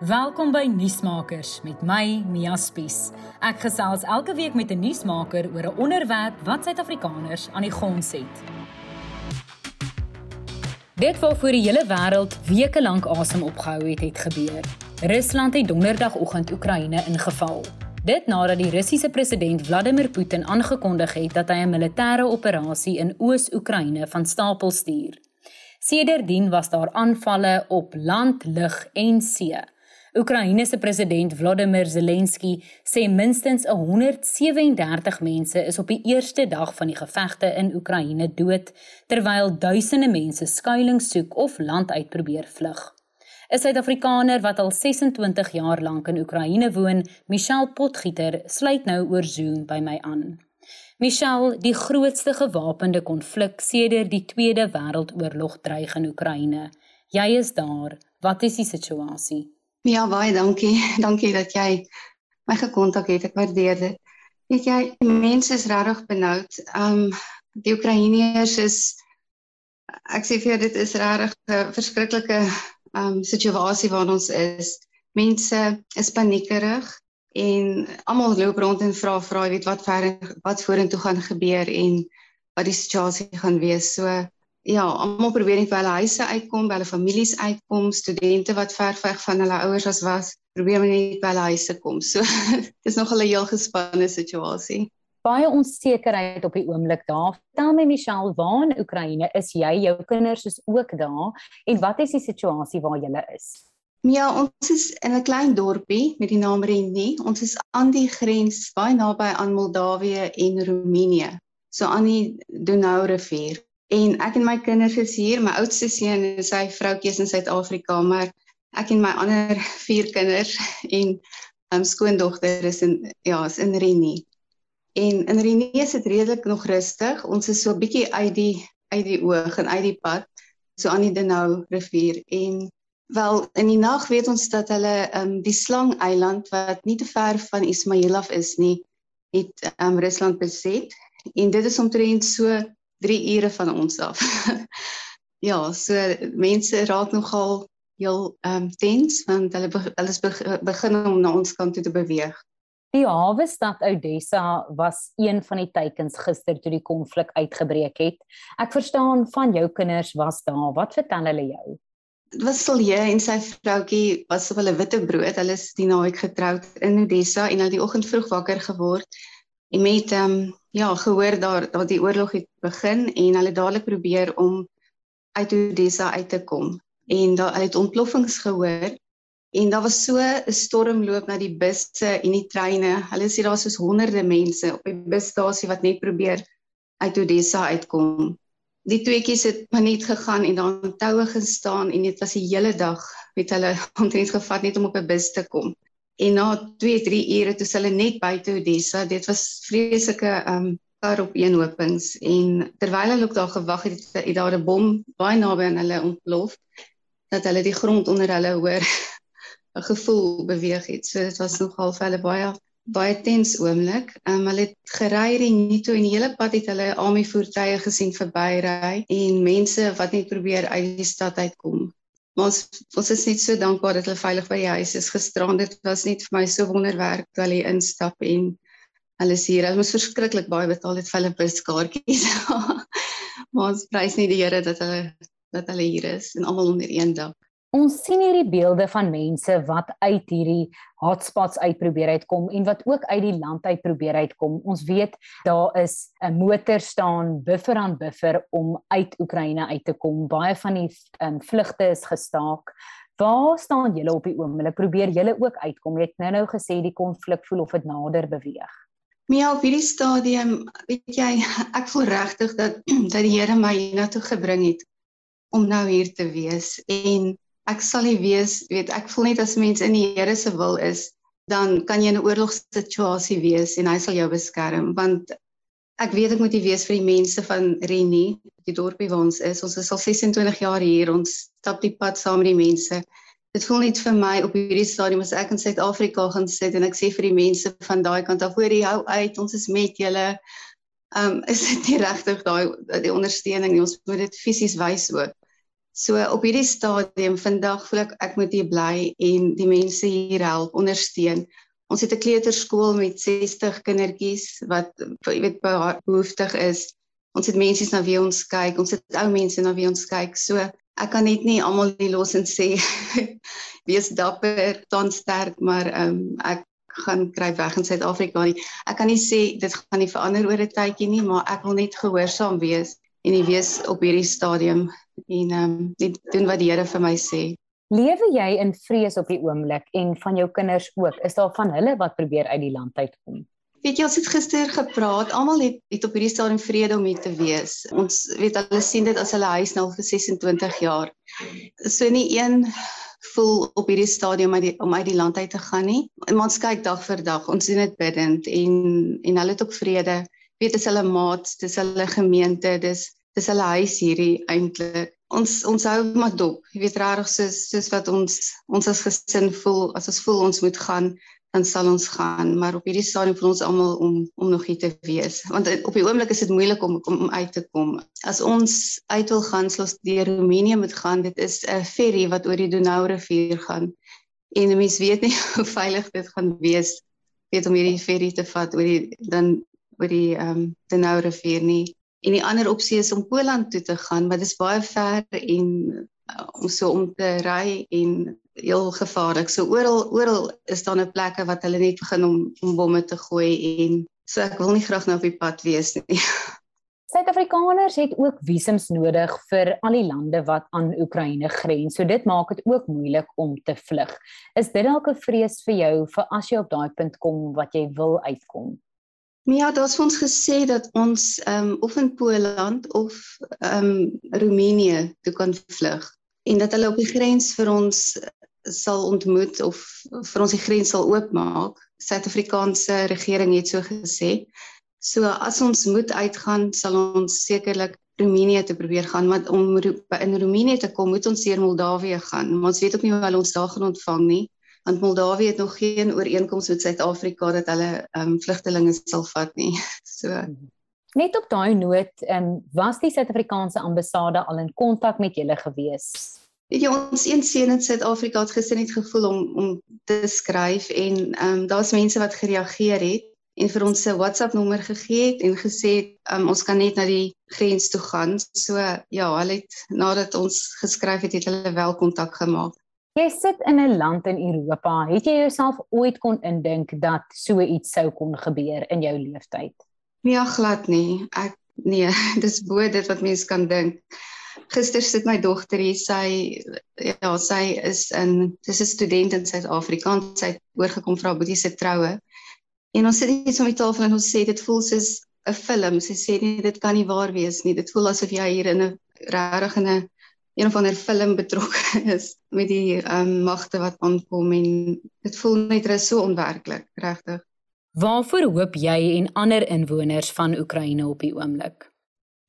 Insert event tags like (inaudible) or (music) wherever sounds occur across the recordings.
Welkom by Nuusmakers met my Mia Spies. Ek gesels elke week met 'n nuusmaker oor 'n onderwerp wat Suid-Afrikaners aan die gons het. Dit wat vir die hele wêreld weke lank asem opgehou het, het gebeur. Rusland het donderdagoggend Oekraïne ingeval. Dit nadat die Russiese president Vladimir Putin aangekondig het dat hy 'n militêre operasie in Oos-Oekraïne van stapel stuur. Sedertdien was daar aanvalle op land, lug en see. Oekraïne se president Volodymyr Zelensky sê minstens 137 mense is op die eerste dag van die gevegte in Oekraïne dood, terwyl duisende mense skuilings soek of land uit probeer vlug. 'n Suid-Afrikaner wat al 26 jaar lank in Oekraïne woon, Michelle Potgieter, sluit nou oor Zoom by my aan. Michelle, die grootste gewapende konflik sedert die Tweede Wêreldoorlog dreig in Oekraïne. Jy is daar. Wat is die situasie? Ja, baie dankie. (laughs) Dankie dat jy my gekontak het. Ek waardeer dit. Weet jy, mense is regtig benoud. Um die Oekraïners is ek sê vir jou dit is regtig 'n verskriklike um situasie waarin ons is. Mense is paniekerig en almal loop rond en vra vra weet wat ver wat vorentoe gaan gebeur en wat die situasie gaan wees. So ja, almal probeer net by hulle huise uitkom, by hulle families uitkom, studente wat ver weg van hulle ouers as was, probeer net by hulle huise kom. So (laughs) dis nog 'n heel gespanne situasie. Baie onsekerheid op die oomblik daar. Tel my Michelle, waar in Oekraïne is jy? Jou kinders is ook daar en wat is die situasie waar jy is? Ja, ons is in 'n klein dorpie met die naam Reni. Ons is aan die grens baie naby aan Moldawië en Roemenië, so aan die Donau rivier. En ek en my kinders is hier. My oudste seun en sy vroutjie is in Suid-Afrika, maar ek en my ander (laughs) vier kinders en um skoondogter is in ja, is in Reni. En in Reni is dit redelik nog rustig. Ons is so 'n bietjie uit die uit die oog en uit die pad, so aan die Denau rivier en wel in die nag weet ons dat hulle um die Slang eiland wat nie te ver van Ismailov is nie, het um Rusland beset en dit is omtrent so 3 ure van ons af. (laughs) ja, so mense raak nogal heel ehm um, tens want hulle hulle is begin om na ons kant toe te beweeg. Die hawe stad Odessa was een van die teikens gister toe die konflik uitgebreek het. Ek verstaan van jou kinders was daar. Wat vertel hulle jou? Was Silje en sy vroutjie was op hulle witte brood. Hulle is die naweek getroud in Odessa en hulle die oggend vroeg wakker geword en met ehm um, ja, gehoor daar dat die oorlog het begin en hulle dadelik probeer om uit Odessa uit te kom. En daar hulle het ontploffings gehoor en daar was so 'n stormloop na die busse en die treine. Hulle sê daar was soos honderde mense op die busstasie wat net probeer uit Odessa uitkom. Die tweeetjies het maar net gegaan en daar in toue gestaan en dit was die hele dag met hulle (laughs) omtrent gevat net om op 'n bus te kom en na 2 3 ure toe hulle net buite Odessa. Dit was vreeslike um kar op eenhopings en terwyl hulle ook daar gewag het het daar 'n bom baie naby aan hulle ontplof dat hulle die grond onder hulle hoor (laughs) 'n gevoel beweeg het. So dit was nogal vir hulle baie baie tens oomblik. Um hulle het gery en nie toe in die hele pad het hulle army voertuie gesien verbyry en mense wat net probeer uit die stad uitkom Maar ons ons is net so dankbaar dat hulle veilig by die huis is gisterand. Dit was net vir my so wonderwerk toe hulle instap en hulle sê hulle moes verskriklik baie betaal het vir hulle buskaartjies. (laughs) maar ons prys net die Here dat hulle dat hulle hier is en almal onder een dak. Ons sien hierdie beelde van mense wat uit hierdie hotspots uit probeer uitkom en wat ook uit die land uit probeer uitkom. Ons weet daar is 'n motor staan buffer aan buffer om uit Oekraïne uit te kom. Baie van die um, vlugte is gestaak. Waar staan julle op die oomblik? Probeer julle ook uitkom? Jy het nou-nou gesê die konflik voel of dit nader beweeg. Ja, op hierdie stadium, weet jy, ek voel regtig dat (clears throat) dat die Here my hiernatoe gebring het om nou hier te wees en ek sal nie wees weet ek voel net as mens in die Here se wil is dan kan jy in 'n oorlogssituasie wees en hy sal jou beskerm want ek weet ek moet hier wees vir die mense van Reni die dorpie waar ons is. Ons is al 26 jaar hier ons stap die pad saam met die mense. Dit voel net vir my op hierdie stadium as ek in Suid-Afrika gaan sit en ek sê vir die mense van daai kant af hoor jy hou uit ons is met julle. Um is dit nie regtig daai die ondersteuning nie? Ons moet dit fisies wys ook So op hierdie stadium vandag voel ek ek moet hier bly en die mense hier help, ondersteun. Ons het 'n kleuterskool met 60 kindertjies wat jy weet behoeftig is. Ons het mense na wie ons kyk, ons het ou mense na wie ons kyk. So ek kan net nie almal nie los en sê (laughs) wees dapper, staan sterk, maar um, ek gaan kry weg in Suid-Afrika nie. Ek kan nie sê dit gaan nie verander oor 'n tydjie nie, maar ek wil net gehoorsaam wees en nie wees op hierdie stadium en ehm um, net doen wat die Here vir my sê. Lewe jy in vrees op die oomblik en van jou kinders ook? Is daar van hulle wat probeer uit die land uitkom? Weet jy, ons het gister gepraat, almal het het op hierdie stadium vrede om hier te wees. Ons weet hulle sien dit as hulle huis nou vir 26 jaar. So nie een voel op hierdie stadium uit die, om uit die land uit te gaan nie. En ons kyk dag vir dag, ons sien dit bidend en en hulle het ook vrede. Weet dis hulle maats, dis hulle gemeente, dis dis hulle huis hierdie eintlik. Ons ons hou maar dop. Jy weet regtig soos soos wat ons ons as gesin voel, as ons voel ons moet gaan, dan sal ons gaan, maar op hierdie stadium vir ons almal om om nog hier te wees. Want op die oomblik is dit moeilik om om uit te kom. As ons uit wil gaan, sal ons deur Roemenië moet gaan. Dit is 'n ferry wat oor die Donau rivier gaan. En mense weet nie (laughs) hoe veilig dit gaan wees weet om hierdie ferry te vat oor die dan oor die ehm um, Donau rivier nie. En die ander opsie is om Poland toe te gaan, maar dit is baie ver en uh, om so om te ry en heel gevaarlik. So oral oral is daar 'n plekke wat hulle net begin om om bomme te gooi en so ek wil nie graag nou op die pad wees nie. (laughs) Suid-Afrikaners het ook visums nodig vir al die lande wat aan Oekraïne grens. So dit maak dit ook moeilik om te vlug. Is dit dalk 'n vrees vir jou vir as jy op daai punt kom wat jy wil uitkom? Ja, dit is ons gesê dat ons ehm um, of in Poland of ehm um, Roemenië toe kan vlug en dat hulle op die grens vir ons sal ontmoet of vir ons die grens sal oopmaak. Suid-Afrikaanse regering het so gesê. So as ons moet uitgaan, sal ons sekerlik Roemenië te probeer gaan, want om in Roemenië te kom, moet ons deur Moldawië gaan. Maar ons weet ook nie hoe hulle ons daar gaan ontvang nie, want Moldawië het nog geen ooreenkoms met Suid-Afrika dat hulle ehm um, vlugtelinge sal vat nie. (laughs) So Net op daai noot, ehm um, was die Suid-Afrikaanse ambassade al in kontak met julle gewees? Weet jy ons een seun in Suid-Afrika het gister net gevoel om om te skryf en ehm um, daar's mense wat gereageer het en vir ons 'n WhatsApp nommer gegee het en gesê ehm um, ons kan net na die grens toe gaan. So ja, hulle het nadat ons geskryf het, het hulle wel kontak gemaak. Jy sit in 'n land in Europa. Het jy jouself ooit kon indink dat so iets sou kon gebeur in jou lewenstyd? Nee, glad nie. Ek nee, (laughs) dis bo dit wat mens kan dink gister sit my dogter hier sy ja sy is in dis 'n student in Suid-Afrika sy het oorgekom vir haar boetie se troue en ons sit net so met tafel en ons sê dit voel soos 'n film sy sê nie dit kan nie waar wees nie dit voel asof jy hier in 'n regtig in 'n een of ander film betrokke (laughs) is met die um, magte wat aankom en dit voel net rus so onwerklik regtig Waarvoor hoop jy en ander inwoners van Oekraïne op die oomblik?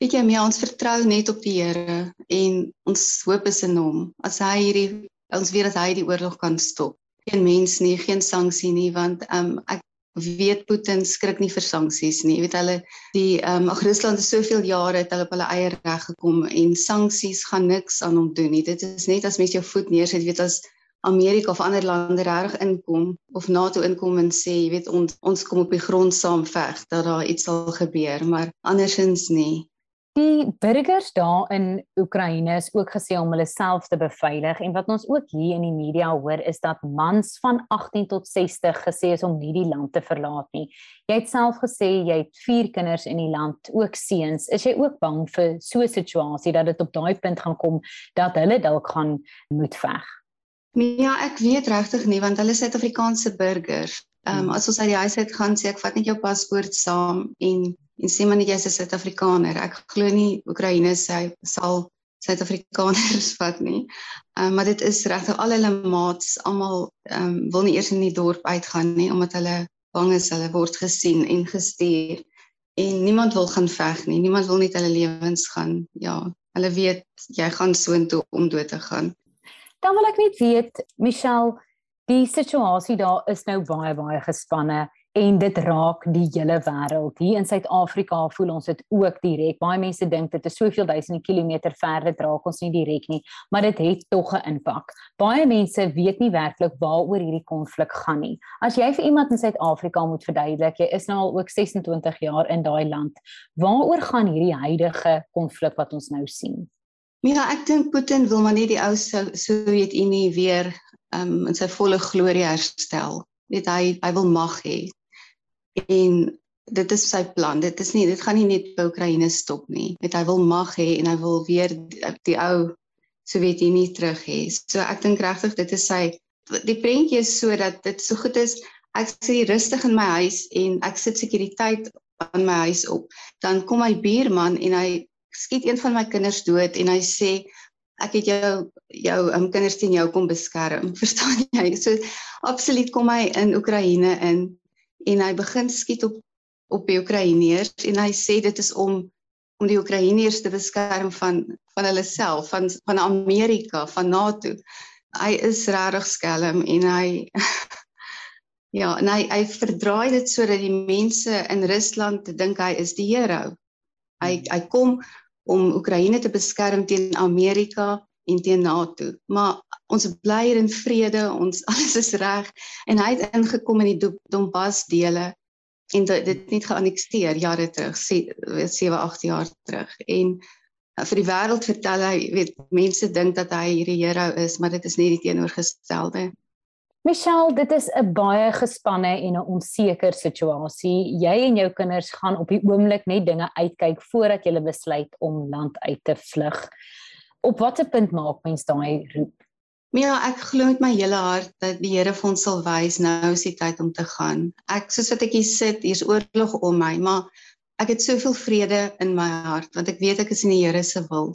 Weet jy, my ons vertrou net op die Here en ons hoop is in hom. As hy hierdie ons weet dat hy die oorlog kan stop. Geen mens nie, geen sanksie nie, want um, ek weet Putin skrik nie vir sanksies nie. Jy weet hulle die ehm um, ag Rusland het soveel jare het hulle op hulle eie reg gekom en sanksies gaan niks aan hom doen nie. Dit is net as mens jou voet neersit, weet as Amerika of ander lande reg inkom of NATO inkom en sê, jy weet ons ons kom op die grond saam veg dat daar iets sal gebeur, maar andersins nie. Die burgers daar in Oekraïne is ook gesê om hulle self te beveilig en wat ons ook hier in die media hoor is dat mans van 18 tot 60 gesê is om nie die land te verlaat nie. Jy het self gesê jy het 4 kinders in die land, ook seuns. Is jy ook bang vir so 'n situasie dat dit op daai punt gaan kom dat hulle dalk gaan moet veg? Ja, ek weet regtig nie want hulle is Suid-Afrikaanse burgers. Ehm um, as ons uit die huis uit gaan, sê ek vat net jou paspoort saam en en sê maar net jy's 'n Suid-Afrikaner. Ek glo nie Oekraïne sê sal Suid-Afrikaners (laughs) vat nie. Ehm um, maar dit is regtig al hulle maats almal ehm um, wil nie eers in die dorp uitgaan nie omdat hulle bang is hulle word gesien en gestuur en niemand wil gaan veg nie. Niemand wil net hulle lewens gaan. Ja, hulle weet jy gaan soontoe om dood te gaan. Dan wil ek net weet Michelle, die situasie daar is nou baie baie gespanne en dit raak die hele wêreld. Hier in Suid-Afrika voel ons dit ook direk. Baie mense dink dit is soveel duisende kilometer ver dit raak ons nie direk nie, maar dit het tog 'n impak. Baie mense weet nie werklik waaroor hierdie konflik gaan nie. As jy vir iemand in Suid-Afrika moet verduidelik, jy is nou al ook 26 jaar in daai land, waaroor gaan hierdie huidige konflik wat ons nou sien? Ja, ek dink Putin wil maar net die ou Sowjetunie weer um, in sy volle glorie herstel. Net hy hy wil mag hê en dit is sy plan. Dit is nie dit gaan nie net by Oekraïne stop nie. Net hy wil mag hê en hy wil weer die, die ou Sowjetunie terug hê. So ek dink regtig dit is sy die prentjie is sodat dit so goed is ek sit rustig in my huis en ek sit sekuriteit aan my huis op. Dan kom my buurman en hy skiet een van my kinders dood en hy sê ek het jou jou um, kinders teen jou kom beskerm. (laughs) Verstaan jy? So absoluut kom hy in Oekraïne in en hy begin skiet op op die Oekraïners en hy sê dit is om om die Oekraïners te beskerm van van hulle self van van Amerika van NATO. Hy is regtig skelm en hy (laughs) ja, en hy hy verdraai dit sodat die mense in Rusland dink hy is die hero. Hy hy kom om Oekraïne te beskerm teen Amerika en teen NATO. Maar ons bly hier in vrede, ons (laughs) alles is reg en hy het ingekom in die Donbas dele en dit net geannexeer jare terug, 7 8 jaar terug. En uh, vir die wêreld vertel hy, weet mense dink dat hy hierdie hero is, maar dit is nie die teenoorgestelde. Michelle, dit is 'n baie gespanne en 'n onseker situasie. Jy en jou kinders gaan op die oomblik net dinge uitkyk voordat jy besluit om land uit te vlug op watter punt maak mens daai roep? Ja, ek glo met my hele hart dat die Here vir ons sal wys nou is die tyd om te gaan. Ek soos wat ek hier sit, hier's oorlog om my, maar ek het soveel vrede in my hart want ek weet ek is in die Here se wil.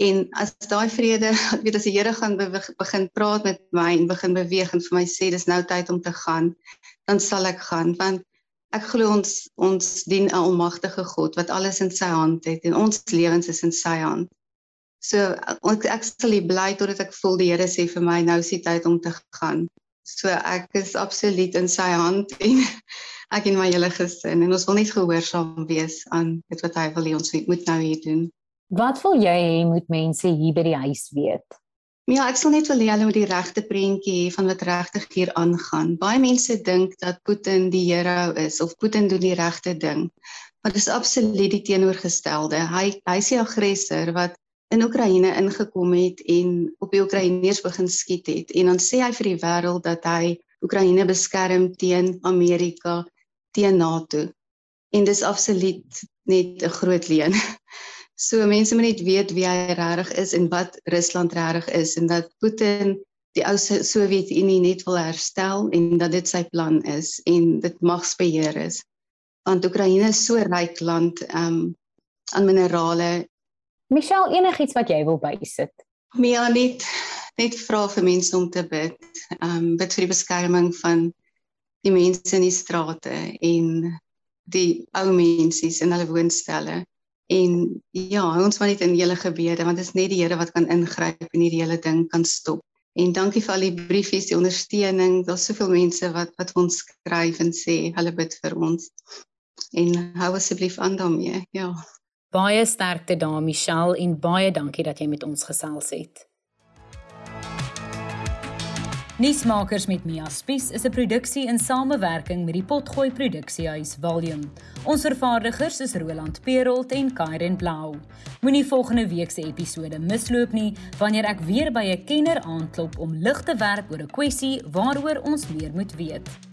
En as daai vrede, (laughs) ek weet as die Here gaan begin praat met my en begin beweeg en vir my sê dis nou tyd om te gaan, dan sal ek gaan want ek glo ons ons dien 'n almagtige God wat alles in sy hand het en ons lewens is in sy hand. So ek ek sal bly totdat ek voel die Here sê vir my nou is die tyd om te gaan. So ek is absoluut in sy hand (laughs) en ek en my hele gesin en ons wil net gehoorsaam wees aan dit wat hy wil hê ons moet nou hier doen. Wat wil jy hê moet mense hier by die huis weet? Ja, ek sal net wil hê hulle moet die regte prentjie hê van wat regtig hier aangaan. Baie mense dink dat Putin die hero is of Putin doen die regte ding. Maar dit is absoluut die teenoorgestelde. Hy hy is die aggressor wat in Oekraïne ingekom het en op die Oekraïners begin skiet het en dan sê hy vir die wêreld dat hy Oekraïne beskerm teen Amerika, teen NATO. En dis absoluut net 'n groot leuen. (laughs) So mense moet net weet wie hy regtig is en wat Rusland regtig is en dat Putin die ou Sowjetunie net wil herstel en dat dit sy plan is en dit magsbeheer is. Want Oekraïne is so ryk land um aan minerale Michelle, enigiets wat jy wil bysit? Mia net net vra vir mense om te bid. Ehm um, bid vir die beskerming van die mense in die strate en die ou mense in hulle woonstelle. En ja, ons moet net in julle gebede want dit is net die Here wat kan ingryp en hierdie hele ding kan stop. En dankie vir al die briefies, die ondersteuning. Daar's soveel mense wat wat ons skryf en sê hulle bid vir ons. En hou asseblief aan daarmee. Ja. Baie sterkte daar Michelle en baie dankie dat jy met ons gesels het. Nuusmakers met Mia Spies is 'n produksie in samewerking met die Potgooi Produksiehuis Volume. Ons vervaardigers is Roland Perolt en Kairen Blau. Moenie volgende week se episode misloop nie wanneer ek weer by 'n kenner aanklop om lig te werp oor 'n kwessie waaroor ons meer moet weet.